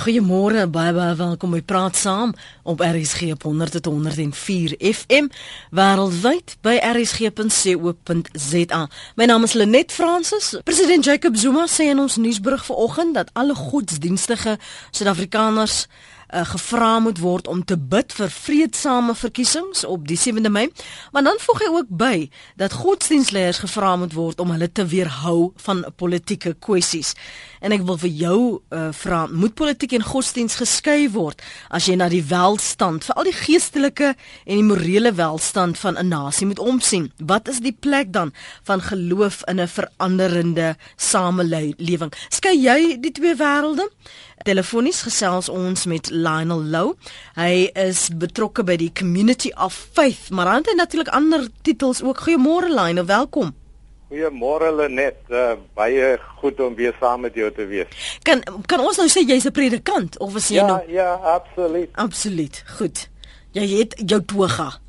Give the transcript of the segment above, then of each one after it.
Goeiemôre, baie baie welkom by Praat Saam op RSG 100.104 FM wêreldwyd by rsg.co.za. My naam is Lenet Fransis. President Jacob Zuma sê in ons nuusberig vanoggend dat alle godsdienstige Suid-Afrikaners uh, gevra moet word om te bid vir vredesame verkiesings op die 7de Mei. Maar dan voeg hy ook by dat godsdienstleiers gevra moet word om hulle te weerhou van politieke kwessies. En ek wil vir jou uh, vra, moet politiek en godsdiens geskei word as jy na die welstand, veral die geestelike en die morele welstand van 'n nasie moet omsien? Wat is die plek dan van geloof in 'n veranderende samelewing? Skei jy die twee wêrelde? Telefonies gesels ons met Lionel Lou. Hy is betrokke by die Community of Faith, maar hy het natuurlik ander titels ook. Goeiemôre Lionel, welkom. Goeiemôre Lenet, uh, baie goed om weer saam met jou te wees. Kan kan ons nou sê jy's 'n predikant of is jy ja, nou Ja, ja, absoluut. Absoluut. Goed. Jy het jou toga.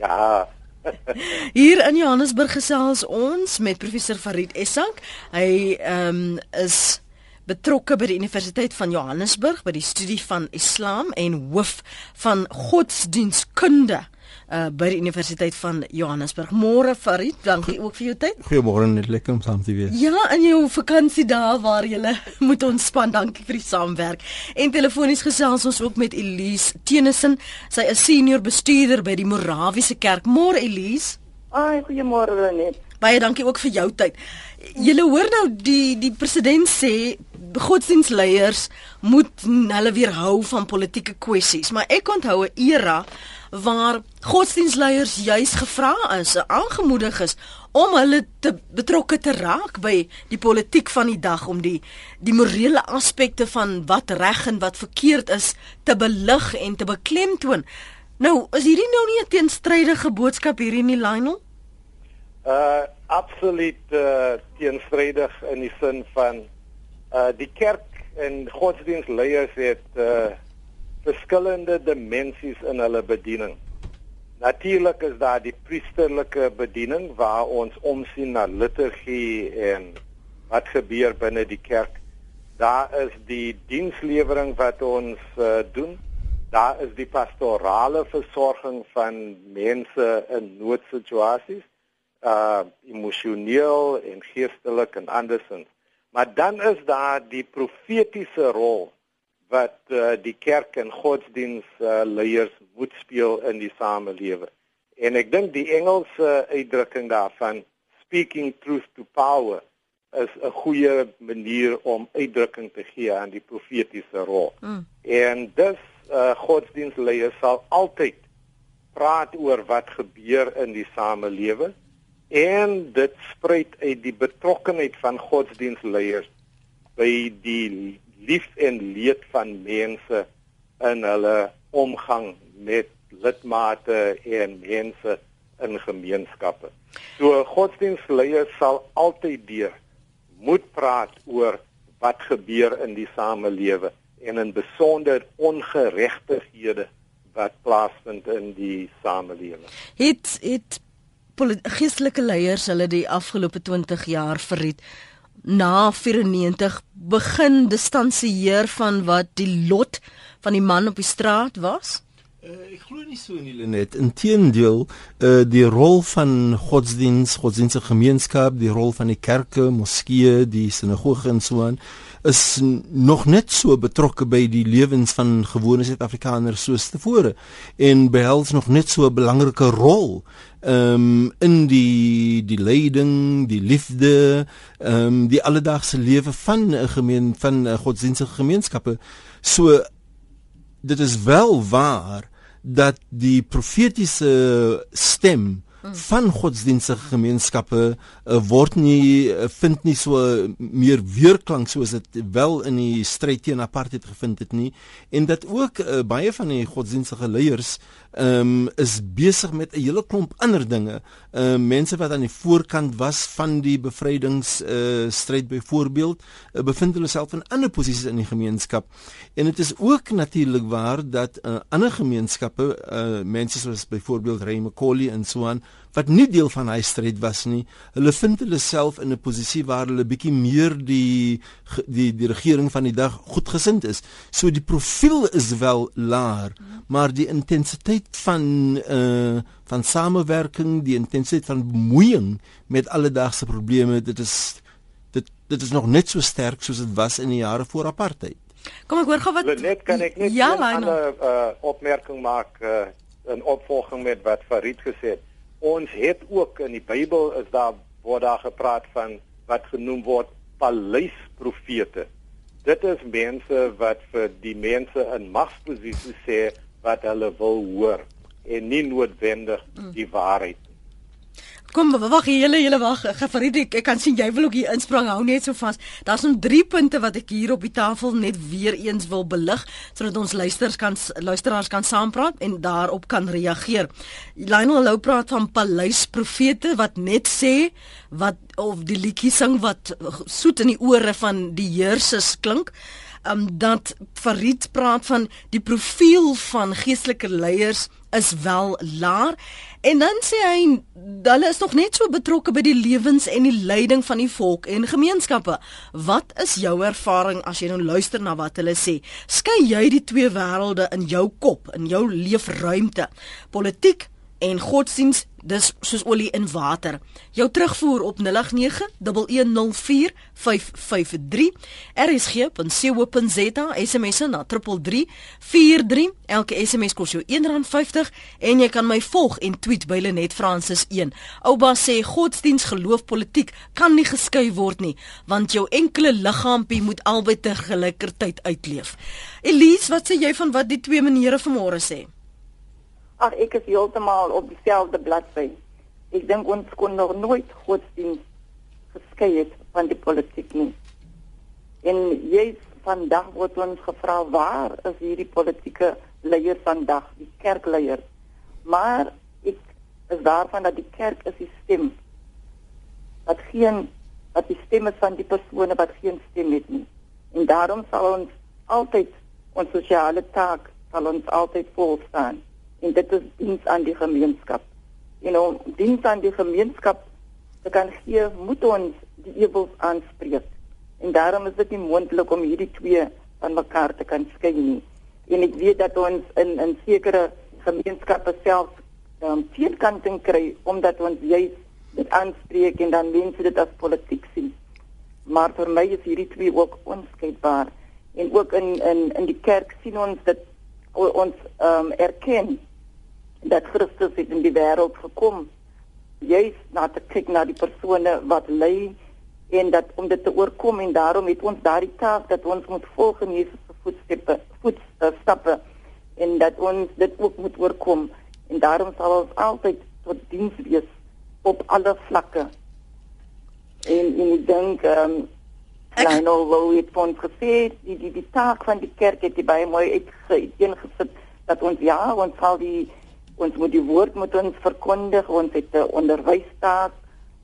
Ja. Hier in Johannesburg gesels ons met professor Farid Essank. Hy ehm um, is betrokke by die Universiteit van Johannesburg by die studie van Islam en hoof van godsdienstkunde uh by die Universiteit van Johannesburg. Môre Farid, dankie ook vir jou tyd. Goeiemôre, net lekker om saam te wees. Ja, in jou vakansie daar waar jy moet ontspan. Dankie vir die saamwerk. En telefonies gesels ons ook met Elise Tenison. Sy is senior bestuurder by die Morawiese Kerk. Môre Elise. Ai, goeiemôre net. Baie dankie ook vir jou tyd. Julle hoor nou die die president sê godsdienstleiers moet hulle weerhou van politieke kwessies, maar ek onthou 'n era waar godsdienstleiers juis gevra is, aangemoedig is om hulle te betrokke te raak by die politiek van die dag om die die morele aspekte van wat reg en wat verkeerd is te belig en te beklemtoon. Nou, is hierdie nou nie 'n teenstrydige boodskap hierdie nie, Lionel? Uh absoluut uh teenstrydig in die sin van uh die kerk en godsdienstleiers het uh verskillende dimensies in hulle bediening. Natuurlik is daar die priesterlike bediening waar ons omsien na liturgie en wat gebeur binne die kerk. Daar is die dienslewering wat ons uh, doen. Daar is die pastorale versorging van mense in noodsituasies, uh emosioneel en geestelik en andersins. Maar dan is daar die profetiese rol wat uh, die kerk en godsdiens uh, leiers moet speel in die samelewing. En ek dink die Engelse uitdrukking daarvan speaking truth to power is 'n goeie manier om uitdrukking te gee aan die profetiese rol. Mm. En dus uh, godsdiensleiers sal altyd praat oor wat gebeur in die samelewing en dit spruit uit die betrokkenheid van godsdienstleiers by die lief en leed van mense in hulle omgang met lidmate en mense in gemeenskappe. So godsdienstleiers sal altyd deur moet praat oor wat gebeur in die samelewing en in besonder ongeregtighede wat plaasvind in die samelewing. Het het geestelike leiers hulle die afgelope 20 jaar verried na 94 begin distansieer van wat die lot van die man op die straat was? Uh, ek glo nie so nie Lenet. Inteendeel, uh, die rol van godsdiens, godsdienstige gemeenskap, die rol van die kerke, moskeeë, die sinagoge en so aan is nog net so betrokke by die lewens van gewone Suid-Afrikaners soos tevore en behels nog net so 'n belangrike rol ehm um, in die die leiding, die liefde, ehm um, die alledaagse lewe van 'n gemeen van 'n godsdienstige gemeenskappe. So dit is wel waar dat die profetiese stem Hmm. van godsdienstige gemeenskappe uh, word nie uh, vind nie so uh, meer weerklank soos dit wel in die stryd teen apartheid gevind het nie. En dat ook uh, baie van die godsdienstige leiers um, is besig met 'n hele klomp ander dinge. Uh, mense wat aan die voorkant was van die bevrydings uh, stryd byvoorbeeld uh, bevind hulle self in ander posisies in die gemeenskap. En dit is ook natuurlik waar dat uh, ander gemeenskappe uh, mense soos byvoorbeeld Ray McCauley en so aan wat nie deel van hy stryd was nie. Hulle vind hulle self in 'n posisie waar hulle bietjie meer die die die regering van die dag goedgesind is. So die profiel is wel laer, maar die intensiteit van uh van samewerking, die intensiteit van bemoeiing met alledaagse probleme, dit is dit dit is nog net so sterk soos dit was in die jare voor apartheid. Kom ek hoor gou wat Net kan ek net ja, 'n ander uh, opmerking maak uh, in opvolging met wat Farid gesê het ons het ook in die Bybel is daar word daar gepraat van wat genoem word paleisprofete. Dit is mense wat vir die mense in magsposisies sê wat hulle wil hoor en nie noodwendig die waarheid Kom wag julle julle wag Farid ek, ek kan sien jy wil ook hier insprong hou net so vas. Daar's nog 3 punte wat ek hier op die tafel net weer eens wil belig sodat ons luisters kan luisteraars kan saampraat en daarop kan reageer. Lionel Lou praat van paleisprofete wat net sê wat of die liedjie sing wat soet in die ore van die heersers klink um, dat Farid praat van die profiel van geestelike leiers is wel laag en dan sê hy hulle is nog net so betrokke by die lewens en die leiding van die volk en gemeenskappe. Wat is jou ervaring as jy nou luister na wat hulle sê? Skei jy die twee wêrelde in jou kop, in jou leefruimte? Politiek en godsdiens dis soos olie in water. Jou terugvoer op 0891104553 rsg.co.za SMS na 3343 elke SMS kos jou R1.50 en jy kan my volg en tweet by Lenet Francis 1. Ouba sê godsdiens geloof politiek kan nie geskei word nie want jou enkele liggaampie moet albei te gelykertyd uitleef. Elise, wat sê jy van wat die twee menere vanmôre sê? Ag ek is heeltemal op dieselfde bladsy. Ek dink ons kon nog nooit godsdienst geskei het van die politiek nie. En jy vandag word ons gevra waar is hierdie politieke leiers vandag, die kerkleiers. Maar ek is daarvan dat die kerk is die stem. Dat geen dat die stemme van die persone wat geen stem het nie. En daarom sal ons altyd ons sosiale taak sal ons altyd volstaan en dit is diens aan die gemeenskap. En om diens aan die gemeenskap te kan gee, moet ons die ewels aanspreek. En daarom is dit nie moontlik om hierdie twee van mekaar te kan skei nie. En ek weet dat ons in in sekere gemeenskappe self um, teenkanting kry omdat ons juist dit aanspreek en dan mense dit as politiek sien. Maar vir my is hierdie twee ook onskeidbaar en ook in in in die kerk sien ons dit ons ehm um, erken dat Christus het in die wêreld gekom juis na te kyk na die persone wat ly en dat om dit te oorkom en daarom het ons daardie taak dat ons moet volg in Jesus se voetstappe voetstappe en dat ons dit ook moet oorkom. En daarom sal ons altyd tot diens wees op alle vlakke. En en ek dink ehm um, Ek nou wou dit van gesê die die die taak van die kerk het baie mooi uitgeengesit dat ons ja ons sal die ons moet die woord moet ons verkondig ons het 'n onderwystaak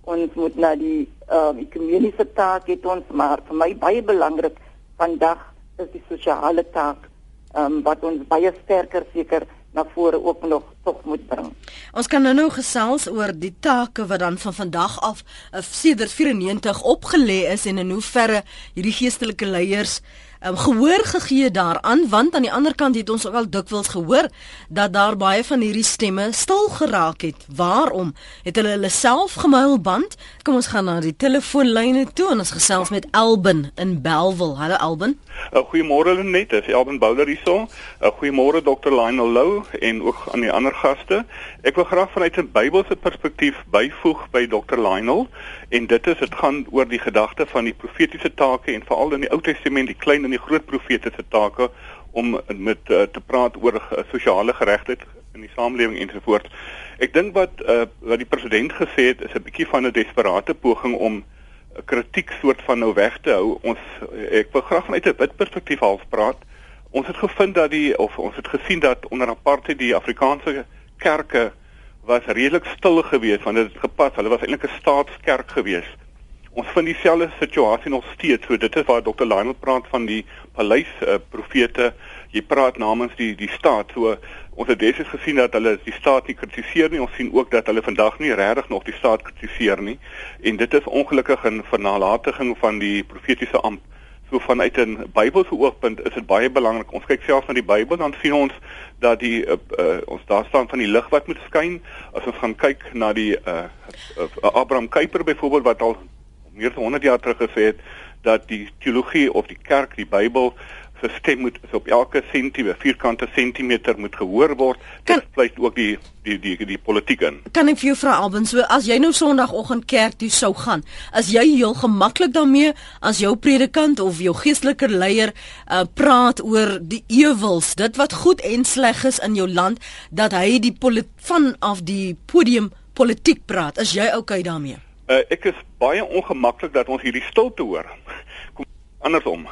ons moet na die ehm uh, ekonomiese taak het ons maar vir my baie belangrik vandag is die sosiale taak ehm um, wat ons baie sterker seker na vore ook nog tog moet bring. Ons kan nou nou gesels oor die take wat dan van vandag af uh, sedert 94 opgelê is en in hoe verre hierdie geestelike leiers um, gehoor gegee daaraan want aan die ander kant het ons ook al dikwels gehoor dat daar baie van hierdie stemme stil geraak het. Waarom? Het hulle hulle self gemuilband? Kom ons gaan na die telefoonlyne toe en ons gesels met Elbin in Belwel. Hallo Elbin. Uh, goeiemôre net, dis Elbin Bouler hierso. Uh, goeiemôre Dr. Lionel Lou en ook aan die ander gaste. Ek wil graag vanuit 'n Bybelse perspektief byvoeg by Dr. Lionel en dit is dit gaan oor die gedagte van die profetiese take en veral in die Ou Testament die klein en die groot profete se take om met uh, te praat oor uh, sosiale geregtigheid in die samelewing ensovoorts. Ek dink wat uh, wat die president gesê het is 'n bietjie van 'n desperate poging om 'n kritiek soort van nou weg te hou. Ons ek wil graag vanuit 'n wit perspektief half praat. Ons het gevind dat die of ons het gesien dat onder apartheid die Afrikaanse kerke was redelik stil geweest want dit het gepas. Hulle was eintlik 'n staatskerk geweest ons vind dieselfde situasie nog steeds. So dit is waar Dr. Lionel praat van die paleis uh, profete. jy praat namens die die staat. So ons het destyds gesien dat hulle die staat nie kritiseer nie. Ons sien ook dat hulle vandag nie regtig nog die staat kritiseer nie. En dit is ongelukkig 'n vernalatiging van die profetiese amp. So vanuit 'n Bybelse oogpunt is dit baie belangrik. Ons kyk self na die Bybel dan sien ons dat die uh, uh, ons daar staan van die lig wat moet skyn. As ons gaan kyk na die uh, uh, Abraham Kuyper byvoorbeeld wat al meer as 100 jaar terug gesê het dat die teologie of die kerk, die Bybel se stem moet op elke sentimeter, vierkante sentimeter moet gehoor word. Dit sluit ook die die die die politiek in. Kan ek vir jou vra Alban, so as jy nou Sondagoggend kerk toe sou gaan, as jy heel gemaklik daarmee as jou predikant of jou geestelike leier uh, praat oor die ewels, dit wat goed en sleg is in jou land, dat hy die vanaf die podium politiek praat, is jy oukei okay daarmee? Uh, ek is baie ongemaklik dat ons hierdie stilte hoor. Kom andersom.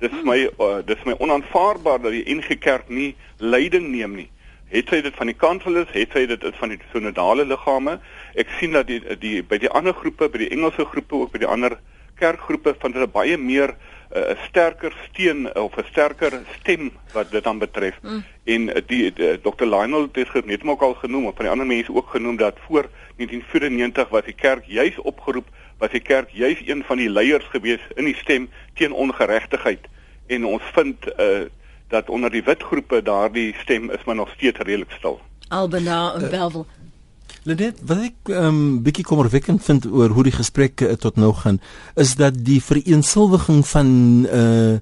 Dis my uh, dis my onaanvaarbaar dat die NG Kerk nie leiding neem nie. Het sy dit van die kanseles, het sy dit van die sinodale liggame. Ek sien dat die die by die ander groepe, by die Engelse groepe ook by die ander kerkgroepe van hulle baie meer eh, 'n uh, sterker steun of 'n sterker stem wat dit dan betref. Mm. En uh, die, die Dr. Lionel het dit net ook al genoem, of van die ander mense ook genoem dat voor 1994 was die kerk juis opgeroep, was die kerk juis een van die leiers gewees in die stem teen ongeregtigheid. En ons vind uh, dat onder die wit groepe daardie stem is maar nog steeds redelik stil. Albana en uh, Belwel Lenet, wat ek 'n um, bietjie kommerwekkend vind oor hoe die gesprek uh, tot nou gaan, is dat die vereensilwiging van uh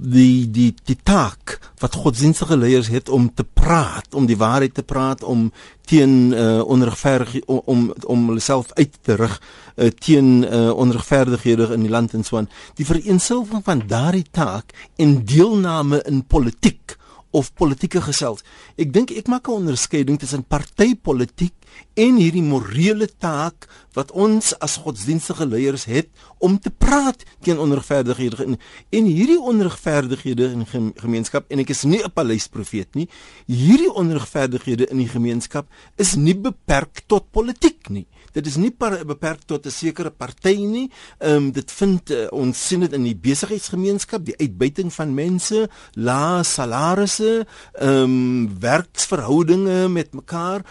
die die die taak wat godsdienstige leiers het om te praat, om die waarheid te praat, om teen uh onregverdig om om, om hulle self uit te rig uh, teen uh onregverdighede in die land en so aan. Die vereensilwiging van daardie taak en deelname in politiek of politieke gesels. Ek dink ek maak 'n onderskeiding tussen partytetiek en hierdie morele taak wat ons as godsdienstige leiers het om te praat teen onregverdighede en, en hierdie onregverdighede in gemeenskap en ek is nie 'n paleisprofeet nie. Hierdie onregverdighede in die gemeenskap is nie beperk tot politiek nie dit is nie beperk tot 'n sekere party nie. Ehm um, dit vind uh, ons sien dit in die besigheidsgemeenskap, die uitbuiting van mense, lae salarisse, ehm um, werksverhoudinge met mekaar,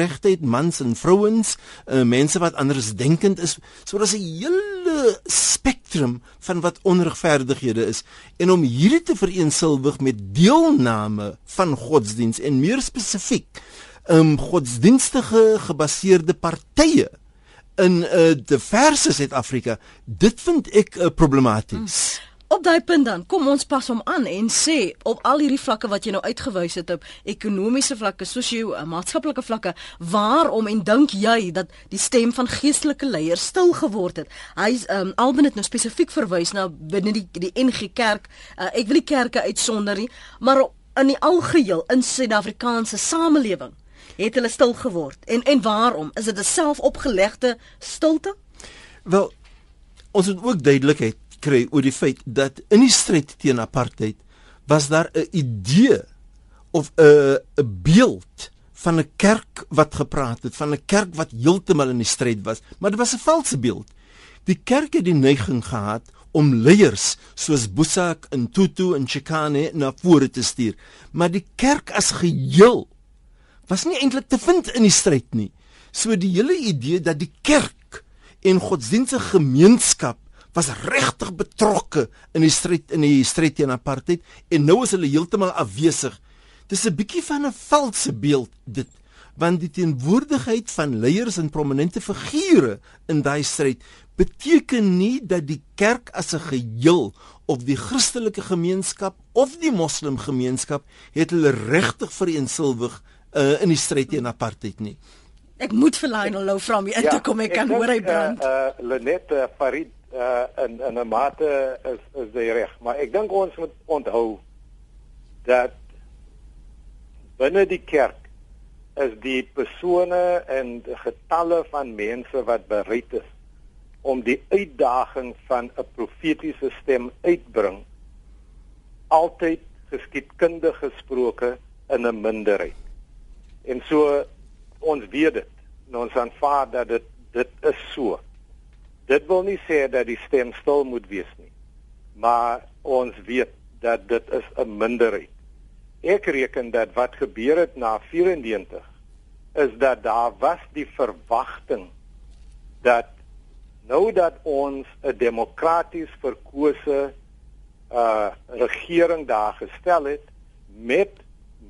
geslagsgeregtigheid, mans en vrouens, uh, mense wat anders denkend is. So daar's 'n hele spektrum van wat onregverdighede is en om hierdie te vereensilwig met deelname van godsdiens en meer spesifiek um godsdienstige gebaseerde partye in 'n uh, diverse Suid-Afrika, dit vind ek uh, problematies. Mm. Op daai punt dan, kom ons pas hom aan en sê op al hierdie vlakke wat jy nou uitgewys het op ekonomiese vlakke, sosio-maatskaplike vlakke, waarom en dink jy dat die stem van geestelike leiers stil geword het? Hy's um Alben het nou spesifiek verwys na binne die die NG Kerk. Uh, ek wil die kerke uitsonder nie, maar in die algeheel in Suid-Afrikaanse samelewing het hulle stil geword. En en waarom? Is dit 'n selfopgelegde stilte? Wel, ons moet ook duidelikheid kry oor die feit dat in die stryd teen apartheid was daar 'n idee of 'n 'n beeld van 'n kerk wat gepraat het, van 'n kerk wat heeltemal in die stryd was, maar dit was 'n valse beeld. Die kerk het die neiging gehad om leiers soos Boesak en Tutu en Chikane na vore te stuur, maar die kerk as geheel was nie eintlik te vind in die stryd nie. So die hele idee dat die kerk en godsdienstige gemeenskap was regtig betrokke in die stryd in die stryd teen apartheid en nou is hulle heeltemal afwesig. Dis 'n bietjie van 'n valse beeld dit want die teenwoordigheid van leiers en prominente figure in daai stryd beteken nie dat die kerk as 'n geheel of die Christelike gemeenskap of die moslim gemeenskap het hulle regtig vereensilwig uh, in die stryd teen apartheid nie. Ek moet vir Lionel nou vra om hier ja, te kom ek kan hoor hy brand. Uh, uh Lenet uh, Farid uh in in 'n mate is is jy reg, maar ek dink ons moet onthou dat binne die kerk is die persone en getalle van mense wat bereid is om die uitdaging van 'n profetiese stem uitbring altyd geskiedkundig gesproke in 'n minderheid. En so ons weet dit. Ons aanvaar dat dit dit is so. Dit wil nie sê dat die stem stil moet wees nie. Maar ons weet dat dit is 'n minderheid. Ek reken dat wat gebeur het na 94 is dat daar was die verwagting dat nou dat ons 'n demokraties verkose uh regering daar gestel het met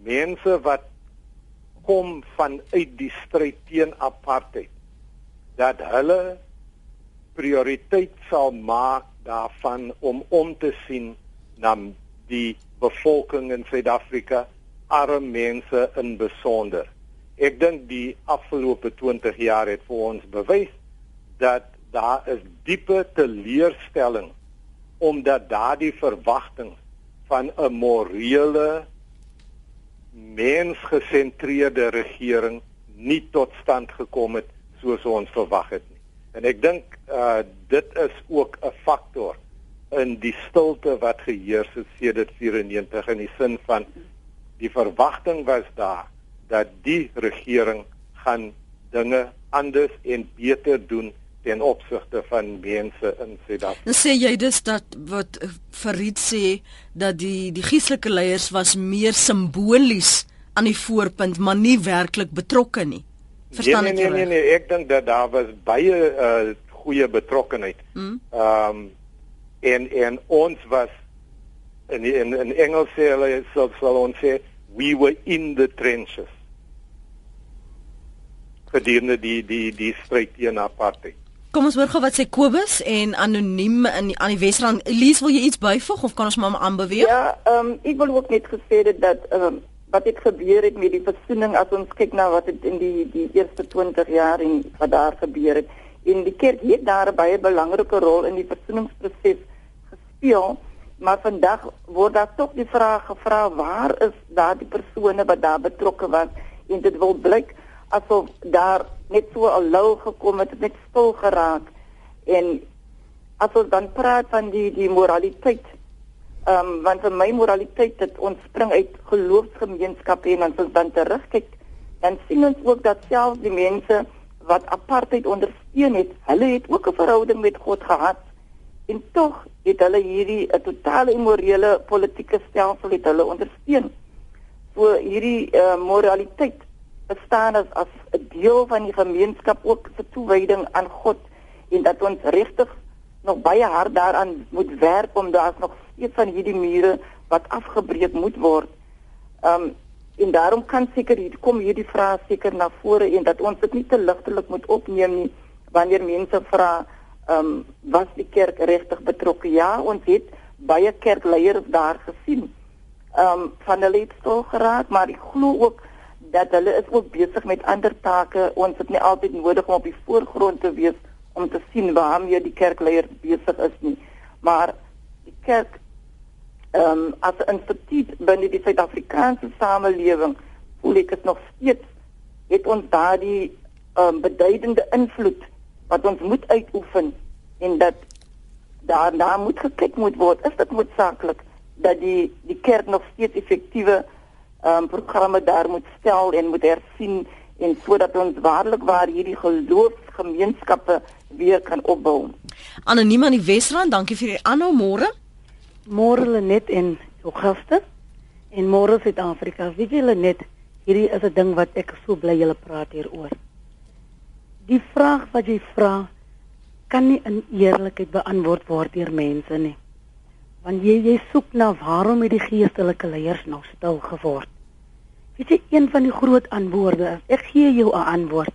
mense wat kom vanuit die stryd teen apartheid dat hulle prioriteit sal maak daarvan om om te sien na die bevolking in Suid-Afrika, arme mense in besonder. Ek dink die afgelope 20 jaar het vir ons bewys dat daar is diepe teleurstelling omdat daardie verwagting van 'n morele mensgesentreerde regering nie tot stand gekom het soos ons verwag het. En ek dink uh dit is ook 'n faktor in die stilte wat geheers het sedert 94 in die sin van die verwagting was daar dat die regering gaan dinge anders en beter doen ten opsigte van mense in Suid-Afrika. Sê jy dus dat wat Farid sê dat die die geestelike leiers was meer simbolies aan die voorpunt maar nie werklik betrokke nie. Verstaan nee, nee, ek nee, nee, nee, ek dink dat daar was baie uh goeie betrokkenheid. Ehm mm. um, en en ons was in in in Engels sê hulle sal sal ons sê we were in the trenches gedurende die die die stryd teen apartheid. Kom ons hoor gou wat sê Kobus en anoniem in aan die Wesrand. Elise, wil jy iets byvoeg of kan ons maar aanbeweeg? Ja, ehm um, ek wil ook net gesê dat ehm um, wat het gebeur het met die versoening as ons kyk na wat het in die die eerste 20 jaar en wat daar gebeur het. En die kerk het daar baie belangrike rol in die versoeningsproses gespeel, maar vandag word daar tog die vraag gevra waar is daardie persone wat daar betrokke was en dit wil blyk asof daar net so al lou gekom het, net stil geraak en as ons dan praat van die die moraliteit ehm um, want vir my moraliteit dit ontspring uit geloofsgemeenskappe en as ons dan terugkyk dan sien ons ook dat selfs die mense wat apartheid ondersteun het, hulle het ook 'n verhouding met God gehad en tog het hulle hierdie 'n totale immorele politieke stelsel het hulle ondersteun. So hierdie uh, moraliteit bestaan as as 'n deel van die gemeenskap ook se toewyding aan God en dat ons regtig nog baie hard daaraan moet werk om daar's nog steeds van hierdie mure wat afgebreek moet word. Um en daarom kan seker hier kom hierdie vrae seker na vore en dat ons dit nie te ligtelik moet opneem nie wanneer mense vra ehm um, was die kerk regtig betrokke? Ja, ons het baie kerkleiers daar gesien. Ehm um, van hulle het stil geraak, maar ek glo ook dat hulle is ook besig met ander take. Ons het nie altyd nodig om op die voorgrond te wees om te sien waarmee die kerkleier besig is nie. Maar die kerk ehm um, as 'n instituut binne die Suid-Afrikaanse samelewing, voel ek dit nog steeds het ons daardie ehm um, beduidende invloed wat ons moet uitoefen en dat daar daar moet gekyk moet word is dit noodsaaklik dat die die kerk nog steeds effektiewe ehm um, programme daar moet stel en moet hersien en sodat ons waarlik waar hierdie geloofsgemeenskappe weer kan opbou. Anoniem aan die Wesrand, dankie vir die aanhou môre. Môre Lenet en jou gaste en môre Suid-Afrika. Weet julle net, hierdie is 'n ding wat ek so bly julle praat hieroor die vraag wat jy vra kan nie in eerlikheid beantwoord word deur mense nie. Want jy jy soek na waarom het die geestelike leiers nou stil geword? Weet jy een van die groot antwoorde is ek gee jou 'n antwoord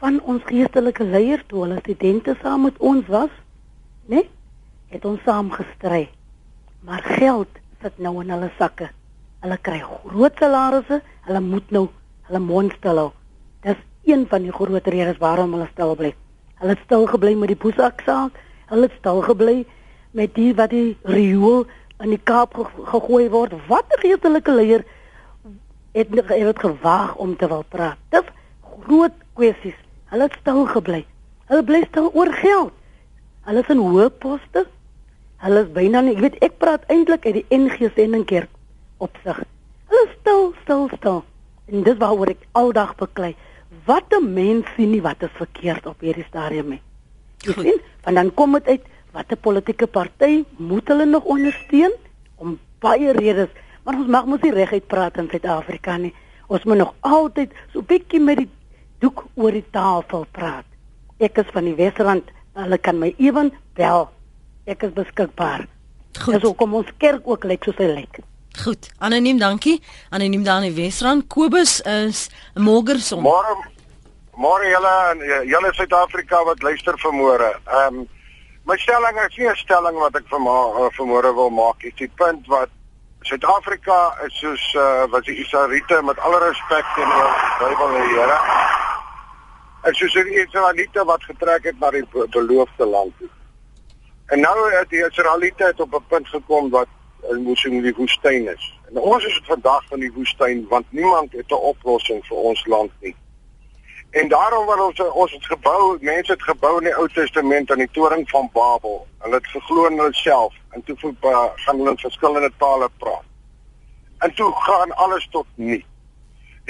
van ons geestelike leiers toe hulle studente saam met ons was, né? Nee? Het ons saam gestry. Maar geld sit nou in hulle sakke. Hulle kry groot salarisse, hulle moet nou hulle mond stil hou. Dis een van die groot redes waarom hulle stil bly. Hulle het stil gebly met die Boesak saak. Hulle het stil gebly met die wat die riool in die Kaap ge gegooi word. Wat 'n geestelike leier het het gewaag om te wil praat. Dis groot kwessies. Hulle het stil gebly. Hulle bly stil oor geld. Hulle is in hoë poste. Hulle is byna nie, ek weet ek praat eintlik uit die NG Sendingkerk opsig. Hulle stil, stil, stil. En dis waaroor ek aldag beklei wat 'n mens sien nie wat is verkeerd op hierdie stadium nie. Jy sien, want dan kom dit uit watter politieke party moet hulle nog ondersteun om baie redes, maar ons mag mos nie reguit praat in Suid-Afrika nie. Ons moet nog altyd so bietjie met die doek oor die tafel praat. Ek is van die Wesrand. Hulle kan my ewen bel. Ek is beskikbaar. Goed. Dis hoekom ons kerk ook lyk soos hy lyk. Goed. Anoniem, dankie. Anoniem daar in die Wesrand. Kobus is 'n Morgerson. Môre môre julle en julle Suid-Afrika wat luister vanmôre. Ehm um, my stelling is nie 'n stelling wat ek vanmôre vanmôre wil maak. Dit is die punt wat Suid-Afrika is soos uh, wat die Israeliete met alle respek teenoor die Bybel en die Here. Is soos die Israeliete wat getrek het na die be- beloofde land toe. En nou het die Israeliete op 'n punt gekom wat moes in die woestyn is. En ons is vandag in die woestyn want niemand het 'n oplossing vir ons land nie. En daarom wat ons ons het gebou, mense het gebou in die Ou Testament aan die toring van Babel. Hulle het geglo in hulle self en toe voel uh, gaan hulle in verskillende tale praat. En toe gaan alles tot nie.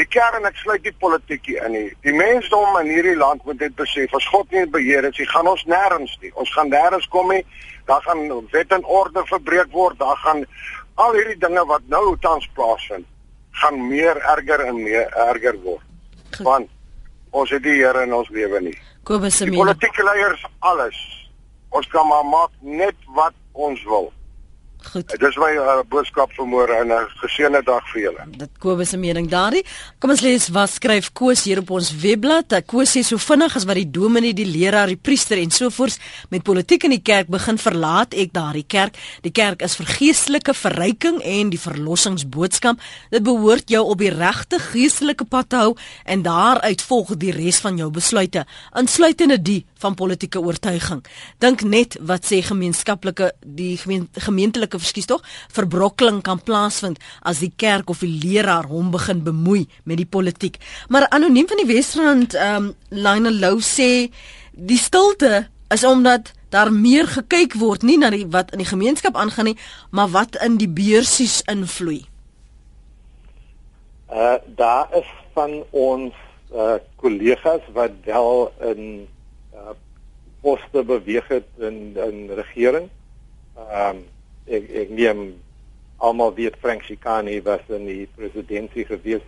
Die kern ek sluit die politiek hier in nie. Die mensdom in hierdie land moet dit besef, as God nie beheer is, nie, gaan ons nêrens nie. Ons gaan nêrens kom nie. Daar gaan wet en orde verbreek word. Daar gaan al hierdie dinge wat nou tans plaasvind, gaan meer erger en meer erger word. Want ons het die Here in ons lewe nie. Kobus se Die mening. politieke leiers alles. Ons kan maar maak net wat ons wil. Goed. Dis my uh, boodskap vanmôre en 'n geseënde dag vir julle. Dit Kobus se mening daardie. Kom ons lees wat skryf Koos hier op ons webblad. Eh, Koos sê so vinnig as wat die dominee, die leraar, die priester en sovoorts met politiek in die kerk begin verlaat ek daardie kerk. Die kerk is vir geestelike verryking en die verlossingsboodskap. Dit behoort jou op die regte geestelike pad te hou en daaruit volg die res van jou besluite, insluitende die van politieke oortuiging. Dink net wat sê gemeenskaplike die gemeen, gemeentelike verskies tog verbrokkeling kan plaasvind as die kerk of die leraar hom begin bemoei met die politiek. Maar anoniem van die Wesrand ehm um, Lionel Lou sê die stilte is omdat daar meer gekyk word nie na die wat in die gemeenskap aangaan nie, maar wat in die beursies invloei. Uh daar is van ons uh kollegas wat wel in poste beweeg het in in regering. Ehm um, ek ek neem almal weet Frank Chikani was in die presidentskap gewees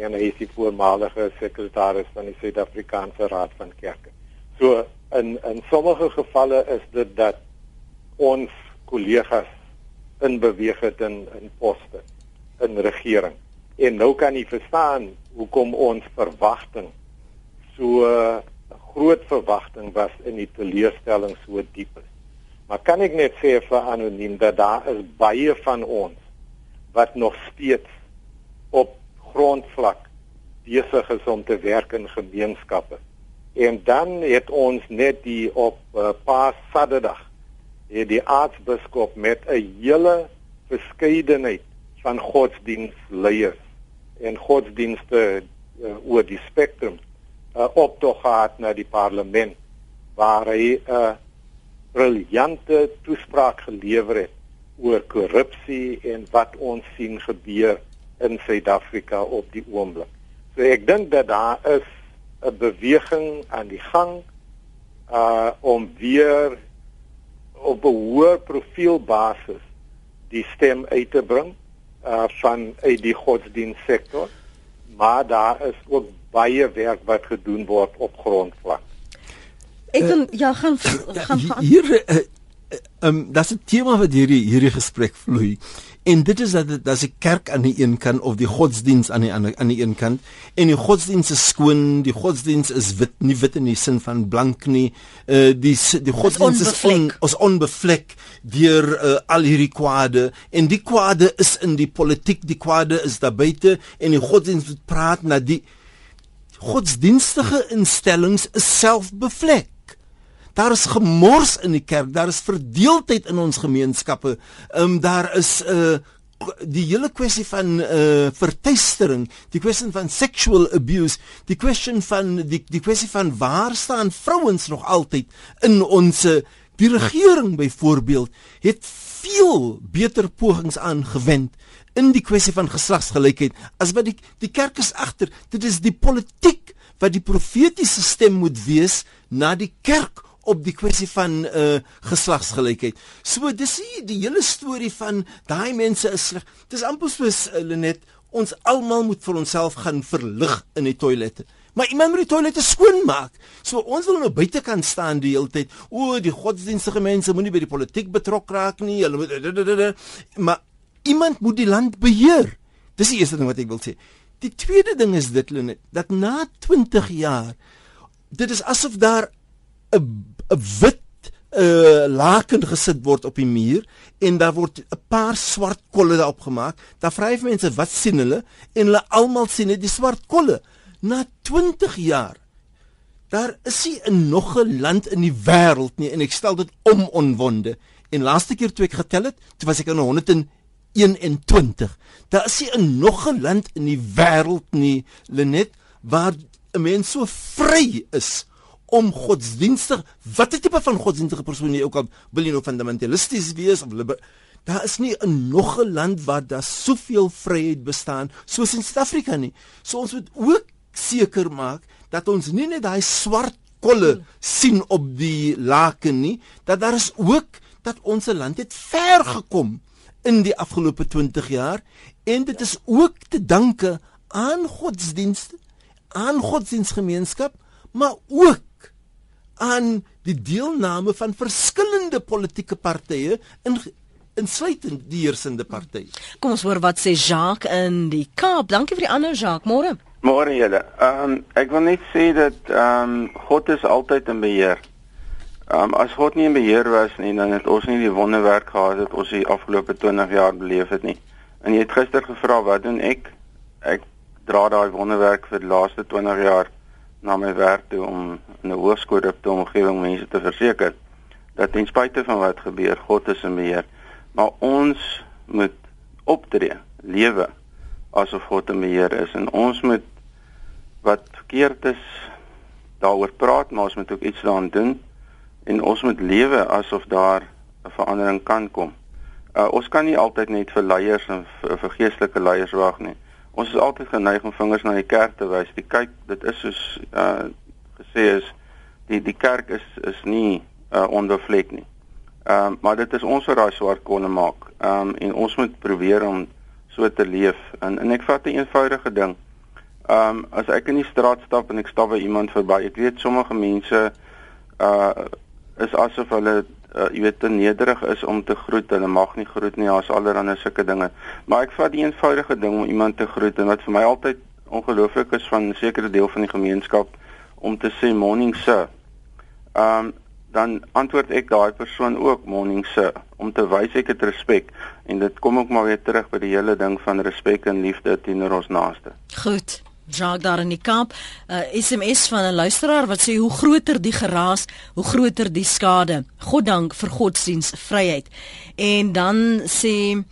en hy is die voormalige sekretaris van die Suid-Afrikaanse Raad van Kerke. So in in sommige gevalle is dit dat ons kollegas in beweeg het in in poste in regering. En nou kan jy verstaan hoekom ons verwagting so 'n groot verwagting was in die teleurstelling so diep is. Maar kan ek net sê vir anoniem dat daar is baie van ons wat nog steeds op grondvlak besig is om te werk in gemeenskappe. En dan het ons net die op uh, Paas Saterdag het die aartsbiskop met 'n hele verskeidenheid van godsdienstleiers en godsdienste uh, oor die spektrum uh, optog gehad na die parlement waar hy 'n uh, briljante toespraak gelewer het oor korrupsie en wat ons sien gebeur in Suid-Afrika op die oomblik. So ek dink dat daar is 'n beweging aan die gang uh om weer op 'n hoër profielbasis die stem uit te bring uh van uit die godsdienstsektor maar daar is ook baie werk wat gedoen word op grondvlak. Ek wil ja gaan gaan Ja, gaan hier uh, um, dat is 'n tema wat hierdie hierdie gesprek vloei. En dit is dat dat die kerk aan die een kant of die godsdiens aan die ander aan die een kant en die godsdiens is skoon, die godsdiens is wit, nie wit in die sin van blank nie. Uh die die godsdiens is on, onbevlek. is onbevlek deur uh, al hierdie kwade en die kwade is in die politiek, die kwade is daar buite en die godsdiens moet praat na die godsdienstige instellings is selfbevlek. Daar is gemors in die kerk, daar is verdeeldheid in ons gemeenskappe. Ehm um, daar is 'n uh, die hele kwessie van uh vertuistering, die kwessie van sexual abuse, die kwessie van die die kwessie van waar staan vrouens nog altyd in ons die regering byvoorbeeld het veel beter pogings aangewend in die kwessie van geslagsgelykheid as wat die die kerk is agter dit is die politiek wat die profetiese stem moet wees na die kerk op die kwessie van uh geslagsgelykheid. So dis die, die hele storie van daai mense is sleg. Dis amper soos uh, Lenet ons almal moet vir onsself gaan verlig in die toilette. Maar iemand moet die toilette skoon maak. So ons wil nou buite kan staan die hele tyd. O, die godsdienstige mense moenie by die politiek betrokke raak nie. Hulle moet maar iemand moet die land beheer. Dis die eerste ding wat ek wil sê. Die tweede ding is dit Lenet, dat na 20 jaar dit is asof daar 'n 'n wit uh laken gesit word op die muur en daar word 'n paar swart kolle daarop gemaak. Daar jy mense wat sien hulle en hulle almal sien net die swart kolle. Na 20 jaar daar is nie 'n nog 'n land in die wêreld nie en ek stel dit om onwonde. En laaste keer toe ek getel het, toe was ek in 121. Daar is nie 'n nog 'n land in die wêreld nie, Lenet, waar 'n mens so vry is om godsdienstig watter tipe van godsdienstige persoon jy ook al wil nou fundamentalisties wees of liber, daar is nie 'n nog 'n land waar daar soveel vryheid bestaan soos in Suid-Afrika nie. So ons moet ook seker maak dat ons nie net daai swart kolle sien op die laken nie, dat daar is ook dat ons land het ver gekom in die afgelope 20 jaar en dit is ook te danke aan godsdienste, aan godsdienstgemeenskap, maar ook aan die deelname van verskillende politieke partye in insluitend die heersende party. Kom ons hoor wat sê Jacques in die Kaap. Dankie vir die ander Jacques. Môre. Môre julle. Ehm um, ek wil net sê dat ehm um, God is altyd in beheer. Um, as God nie in beheer was nie, dan het ons nie die wonderwerk gehad wat ons die afgelope 20 jaar beleef het nie. En jy het gister gevra wat doen ek? Ek dra daai wonderwerk vir die laaste 20 jaar na my werk toe om 'n hoërskoolopte omgewing mense te verseker dat ten spyte van wat gebeur, God is in beheer. Maar ons moet optree, lewe asof God in beheer is en ons moet wat verkeerd is daaroor praat, maar ons moet ook iets daaraan doen en ons moet lewe asof daar 'n verandering kan kom. Uh, ons kan nie altyd net vir leiers en vir, vir geestelike leiers wag nie ons is altyd geneig om vingers na die kerk te wys. Die kyk, dit is soos uh gesê is die die kerk is is nie uh onbevlek nie. Ehm um, maar dit is ons wat daai swart konne maak. Ehm um, en ons moet probeer om so te leef. En en ek vat 'n eenvoudige ding. Ehm um, as ek in die straat stap en ek stap by iemand verby, ek weet sommige mense uh is asof hulle uh, jy weet te nederig is om te groet. Hulle mag nie groet nie. Daar's allerlei sulke dinge. Maar ek vat die eenvoudige ding om iemand te groet en wat vir my altyd ongelooflik is van 'n sekere deel van die gemeenskap om te sê morning sir. Ehm um, dan antwoord ek daai persoon ook morning sir om te wys ek het respek en dit kom ook maar weer terug by die hele ding van respek en liefde teenoor ons naaste. Goed. Jacques daar in die kamp, 'n uh, SMS van 'n luisteraar wat sê hoe groter die geraas, hoe groter die skade. God dank vir godsdiens vryheid. En dan sê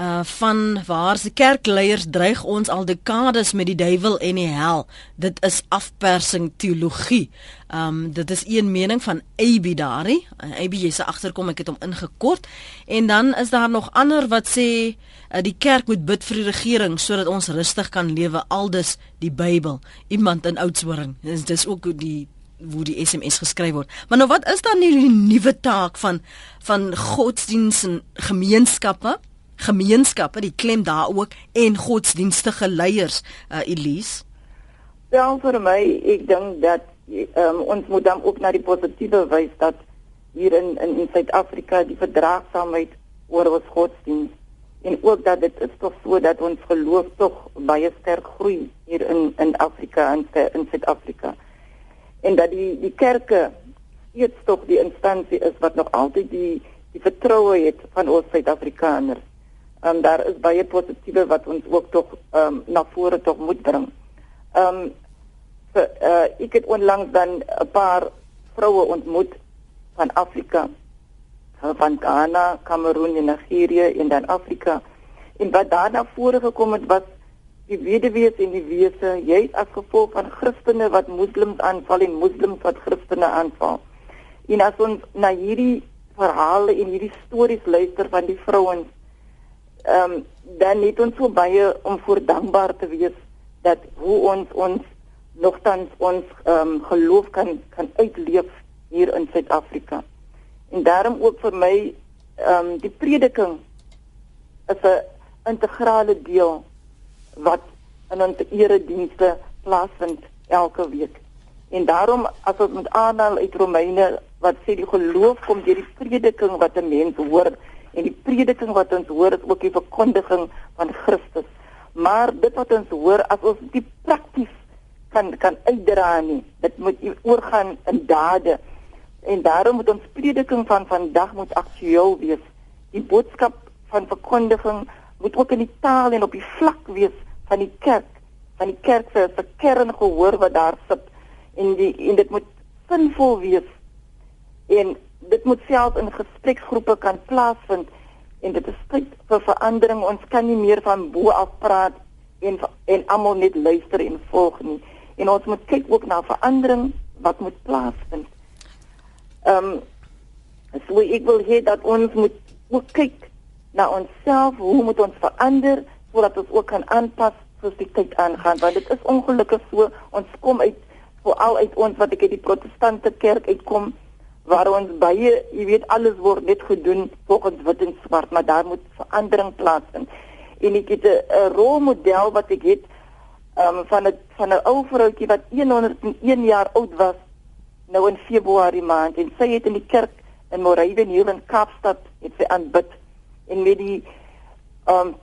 uh van waar se kerkleiers dreig ons al dekades met die duiwel en die hel. Dit is afpersing teologie. Um dit is een mening van AB daarie. AB se agterkom ek het hom ingekort. En dan is daar nog ander wat sê uh, die kerk moet bid vir die regering sodat ons rustig kan lewe aldus die Bybel. Iemand in Oudtshoorn. Dis dis ook die hoe die SMS geskryf word. Maar nou wat is dan die nuwe taak van van godsdiens en gemeenskappe? Gemeenskappe, die klem daar ook en godsdienstige leiers, uh, Elise? Wel vir my, ek dink dat um, ons moet dan ook na die positiewe wys dat hier in in Suid-Afrika die verdraagsaamheid oor ons godsdienst en ook dat dit is tog so dat ons geloof tog baie sterk groei hier in in Afrika en in Suid-Afrika. En dat die die kerke steeds tog die instansie is wat nog altyd die die vertroue het van ons Suid-Afrikaners um, daar is baie positiewe wat ons ook tog um, na vore tog moet bring. Ehm um, so, uh, ek het onlangs dan 'n paar vroue ontmoet van Afrika van Ghana, Kamerun en Nigerië en dan Afrika. En wat daarna vore gekom het was die weduwees en die wese, jy as gevolg van Christene wat moslems aanval en moslems wat Christene aanval. En as ons na hierdie verhale en hierdie stories luister van die vrouens ehm um, dan het ons so baie om voor dankbaar te wees dat hoe ons ons nogtans ons ehm um, geloof kan kan uitleef hier in Suid-Afrika. En daarom ook vir my ehm um, die prediking is 'n integrale deel wat in ons eredienste plaasvind elke week. En daarom as ons met aanhaal uit Romeine wat sê die geloof kom deur die prediking wat 'n mens hoor en die prediking wat ons hoor is ook die verkondiging van Christus. Maar dit wat ons hoor as ons dit prakties kan kan uitdra nie, dit moet oorgaan in dade. En daarom moet ons prediking van vandag moet aktueel wees. Die boodskap van verkondiging moet ook in die taal en op die vlak wees van die kerk, van die kerk se kern gehoor wat daar sit en die en dit moet sinvol wees en dit moet self in gespreksgroepe kan plaasvind en dit is tyd vir verandering. Ons kan nie meer van bo af praat en en almal net luister en volg nie. En ons moet kyk ook na verandering wat moet plaasvind. Ehm um, so ek wil hê dat ons moet ook kyk na onsself hoe moet ons verander sodat ons ook kan aanpas soos die tyd aangaan. Want dit is ongelukkig so ons kom uit veral uit ons wat ek uit die protestante kerk uitkom waar ons baie, jy weet alles word net gedoen volgens wit en swart, maar daar moet verandering plaasvind. En ek het 'n rolmodel wat ek het um, van 'n van 'n ou vroutjie wat 101 jaar oud was nou in Februarie maand en sy het in die kerk in Moraven hier in Kaapstad het sy aanbid en met die ehm um,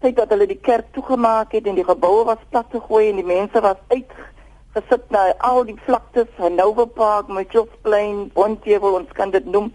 sy het hulle die kerk toegemaak het en die geboue was plat gegooi en die mense was uit gesit na al die vlaktes, Hanover Park, Mitchells Plain, Bonteheuwel, ons kan dit noem.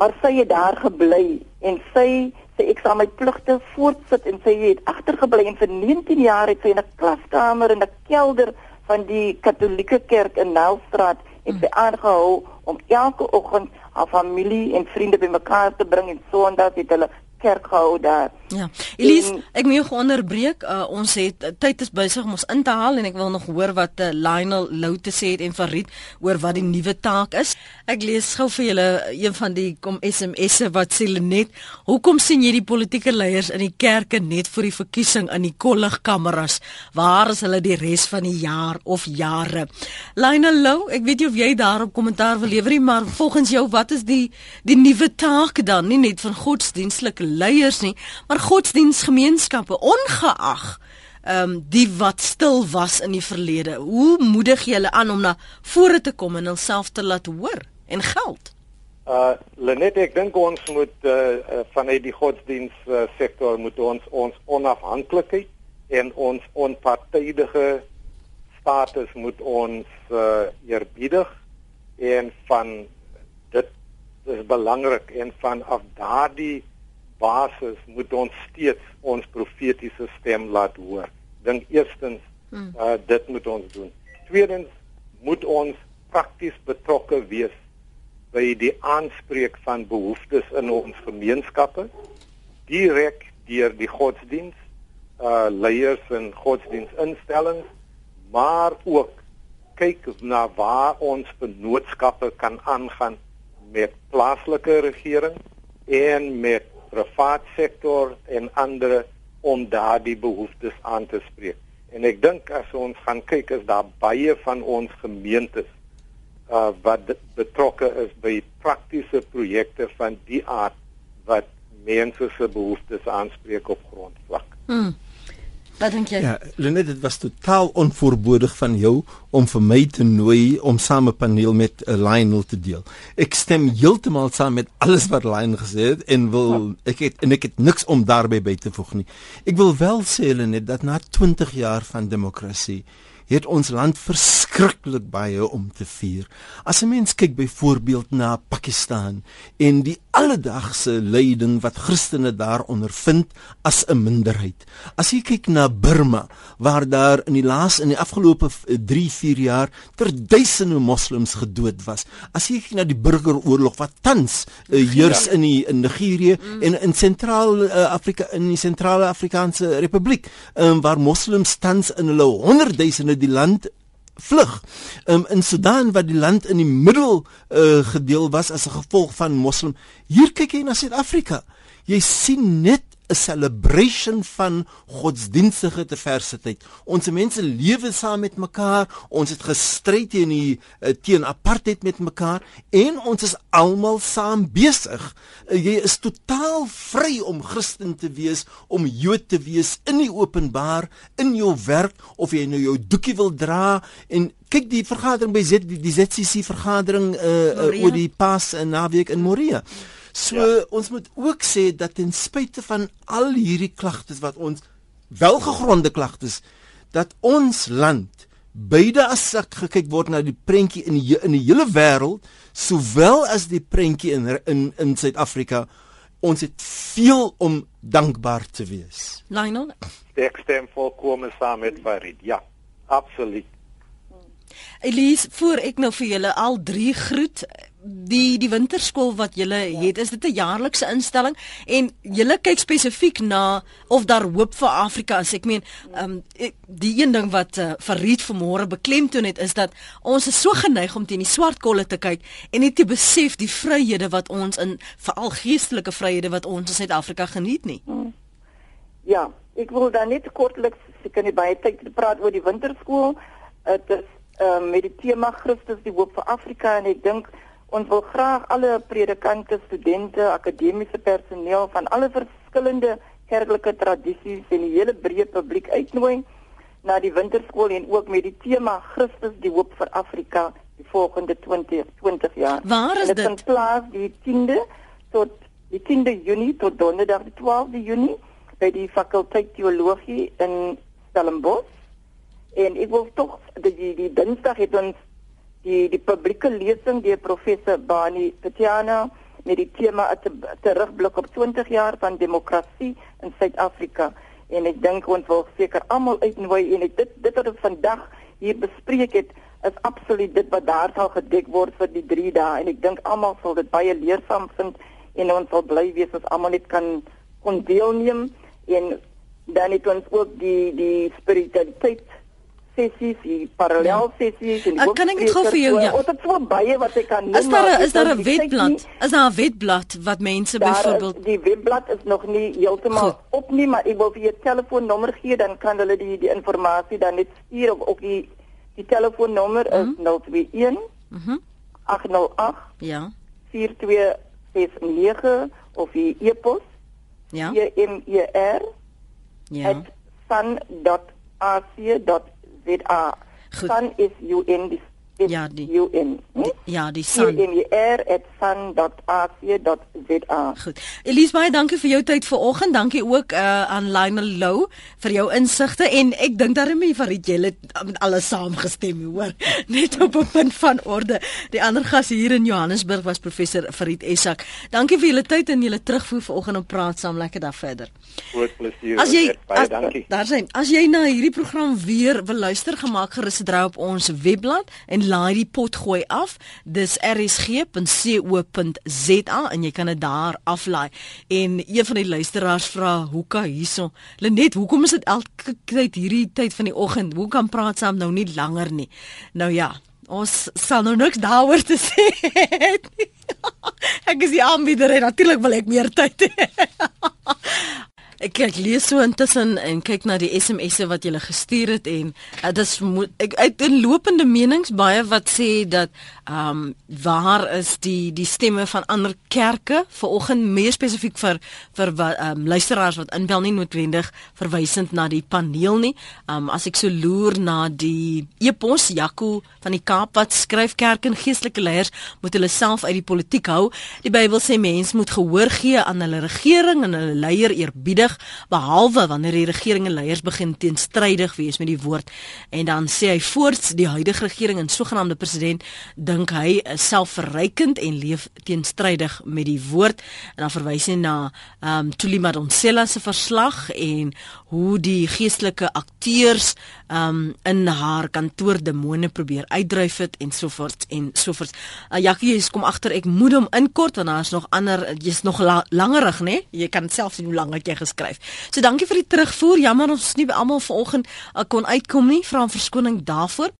Maar sy het daar gebly en sy sy ek sal my pligte voortsit en sy het agtergebly en vir 19 jaar het sy in 'n klaskamer in 'n kelder van die Katolieke kerk in Nelstraat het sy aangehou om elke oggend haar familie en vriende bymekaar te bring en Sondag het hulle kerk gehou daar. Ja. Elise, en, ek moet jou onderbreek. Uh, ons het uh, tyd is besig om ons in te haal en ek wil nog hoor wat uh, Lionel Lou te sê het en Farid oor wat die nuwe taak is. Ek lees gou vir julle een van die kom SMS'e wat sê net, "Hoekom sien jy die politieke leiers in die kerke net vir die verkiesing in die kolligkameras? Waar is hulle die res van die jaar of jare?" Lionel Lou, ek weet jy of jy daarop kommentaar wil lewer, maar volgens jou, wat is die die nuwe taak dan? Nie net van godsdienstlike leiers nie, maar maar godsdienstgemeenskappe ongeag ehm um, die wat stil was in die verlede. Hoe moedig jy hulle aan om na vore te kom en hulself te laat hoor en geld? Uh Lenet ek dink ons moet uh, uh vanuit die godsdienst uh, sektor moet ons ons onafhanklikheid en ons onpartydige status moet ons uh eerbiedig en van dit is belangrik en van af daardie basis moet ons steeds ons profetiese stem laat hoor. Dink eerstens hmm. uh, dit moet ons doen. Tweedens moet ons prakties betrokke wees by die aanspreek van behoeftes in ons gemeenskappe direk deur die godsdiens uh leiers en godsdienstinstellings maar ook kyk na waar ons vennootskappe kan aangaan met plaaslike regering en met privaat sektor en ander om daardie behoeftes aan te spreek. En ek dink as ons gaan kyk is daar baie van ons gemeentes uh wat betrokke is by praktiese projekte van die aard wat mense se behoeftes aanspreek op grondvlak. Hmm. Wat dink jy? Ja, Lenet, dit was totaal onvoorbodig van jou om vir my te nooi om saam 'n paneel met uh, Lionel te deel. Ek stem heeltemal saam met alles wat Lionel gesê het en wil ek het en ek het niks om daarbey by te voeg nie. Ek wil wel sê Lenet dat na 20 jaar van demokrasie het ons land verskriklik baie om te vier. As 'n mens kyk byvoorbeeld na Pakistan en die alledaagse lyding wat Christene daar ondervind as 'n minderheid. As jy kyk na Burma waar daar in die laas in die afgelope 3-4 jaar ter duisende moslems gedood was. As jy kyk na die burgeroorlog wat tans uh, heers in die in Nigerië mm. en in sentraal uh, Afrika in die sentrale Afrikaanse Republiek um, waar moslems tans in hulle honderdduisende die land vlug. Um, in Sudan wat die land in die middel uh, gedeel was as 'n gevolg van moslim. Hier kyk jy na Suid-Afrika. Jy sien net 'n celebration van godsdienstige diversiteit. Ons mense lewe saam met mekaar. Ons het gestry teen die uh, teen apartheid met mekaar en ons is almal saam besig. Uh, jy is totaal vry om Christen te wees, om Jood te wees in die openbaar, in jou werk of jy nou jou doekie wil dra en kyk die vergadering by Z die, die ZCC vergadering uh, uh, oor die pas en naweek in Moria. So ja. ons moet ook sê dat ten spyte van al hierdie klagtes wat ons welgegronde klagtes dat ons land beide as ek gekyk word na die prentjie in die in die hele wêreld sowel as die prentjie in in in Suid-Afrika ons het veel om dankbaar te wees. Lionel, ek stem volkome saam met Farid. Ja, absoluut. Elise, voor ek nou vir julle al drie groet, die die winterskool wat julle ja. het, is dit 'n jaarlikse instelling en julle kyk spesifiek na of daar hoop vir Afrika is. Ek meen, ehm um, die een ding wat uh, Farid vanmôre beklemtoon het is dat ons is so geneig om teen die swart kolle te kyk en nie te besef die vryhede wat ons in veral geestelike vryhede wat ons in Suid-Afrika geniet nie. Hmm. Ja, ek wil dan net kortliks seker nie baie tyd praat oor die winterskool. Dit is um, met die tema Christus die hoop vir Afrika en ek dink ons wil graag alle predikante, studente, akademiese personeel van alle verskillende kerklike tradisies en die hele breë publiek uitnooi na die winterskool en ook met die tema Christus die hoop vir Afrika die volgende 20 20 jaar. Waar is dit? Dit vind plaas die 10de tot die 10de Junie tot donderdag die 12de Junie by die fakulteit teologie in Stellenbosch en ek wil tog die die, die Dinsdag het ons die die publieke lesing deur professor Bani Tatiana met die tema 'n terugblik op 20 jaar van demokrasie in Suid-Afrika. En ek dink ons wil seker almal uitnooi en ek, dit dit wat ons vandag hier bespreek het is absoluut dit wat daar sal gedek word vir die 3 dae. En ek dink almal sal dit baie leersaam vind en ons sal bly wees as almal net kan kon deelneem en dan het ons ook die die spiritualiteit sessies, die parallel sessies en ook kan ek gou vir jou ja. Ons het so baie wat ek kan noem. Is daar is daar 'n webblad? Is daar 'n webblad wat mense byvoorbeeld Die webblad is nog nie heeltemal op nie, maar ek wil vir jou telefoonnommer gee dan kan hulle die die inligting dan net stuur op op die die telefoonnommer is mm -hmm. 021 Mhm. 808 Ja. 4269 of die e-pos. Ja. E M E R. Ja. sun.ac.za ZA. Sun is UN dis Ja, die UN. Die, ja, die sun. sun.ac.za. Goed. Elise baie dankie vir jou tyd vanoggend. Dankie ook uh, aan Lionel Lou vir jou insigte en ek dink daarmee vir jy het met alles saamgestem, hoor. Net op 'n punt van orde. Die ander gas hier in Johannesburg was professor Farid Esak. Dankie vir julle tyd en julle terugvoer vanoggend om praat saam lekker dag verder. Groot plesier. As jy baie as, dankie. Daar sien. As jy na hierdie program weer wil luister, gemaak gerus draai op ons webblad en laai die pot gooi af. Dis rsg.co.za en jy kan dit daar aflaai. En een van die luisteraars vra hoeka hierso. Lenet, hoekom is dit elke tyd hierdie tyd van die oggend? Hoe kan praat saam nou nie langer nie? Nou ja, ons sal nou niks daaroor te sê. ek is die aanbieder en natuurlik wil ek meer tyd hê. Ek kyk lees so intussen en kyk na die SMS'e wat jy gestuur het en uh, dis ek uit in lopende menings baie wat sê dat ehm um, waar is die die stemme van ander kerke vanoggend meer spesifiek vir vir ehm um, luisteraars wat inbel nie noodwendig verwysend na die paneel nie. Ehm um, as ek so loer na die epos Jaco van die Kaap wat skryf kerk en geestelike leiers moet hulle self uit die politiek hou. Die Bybel sê mens moet gehoor gee aan hulle regering en hulle leier eerbiedig nodig behalwe wanneer die regering en leiers begin teenstrydig wees met die woord. En dan sê hy voorts die huidige regering en sogenaamde president dink hy is selfverrykend en leef teenstrydig met die woord. En dan verwys hy na ehm um, Tuli Madonsela se verslag en hoe die geestelike akteurs um, in haar kantoor demone probeer uitdryf het en so voort en so voort. Uh, Jackie, jy kom agter ek moet hom inkort want daar's nog ander jy's nog la, langerig, né? Jy kan self sien hoe lank jy geskryf. So dankie vir die terugvoer. Jammer ons is nie almal vanoggend uh, kon uitkom nie. Vra verskoning daarvoor.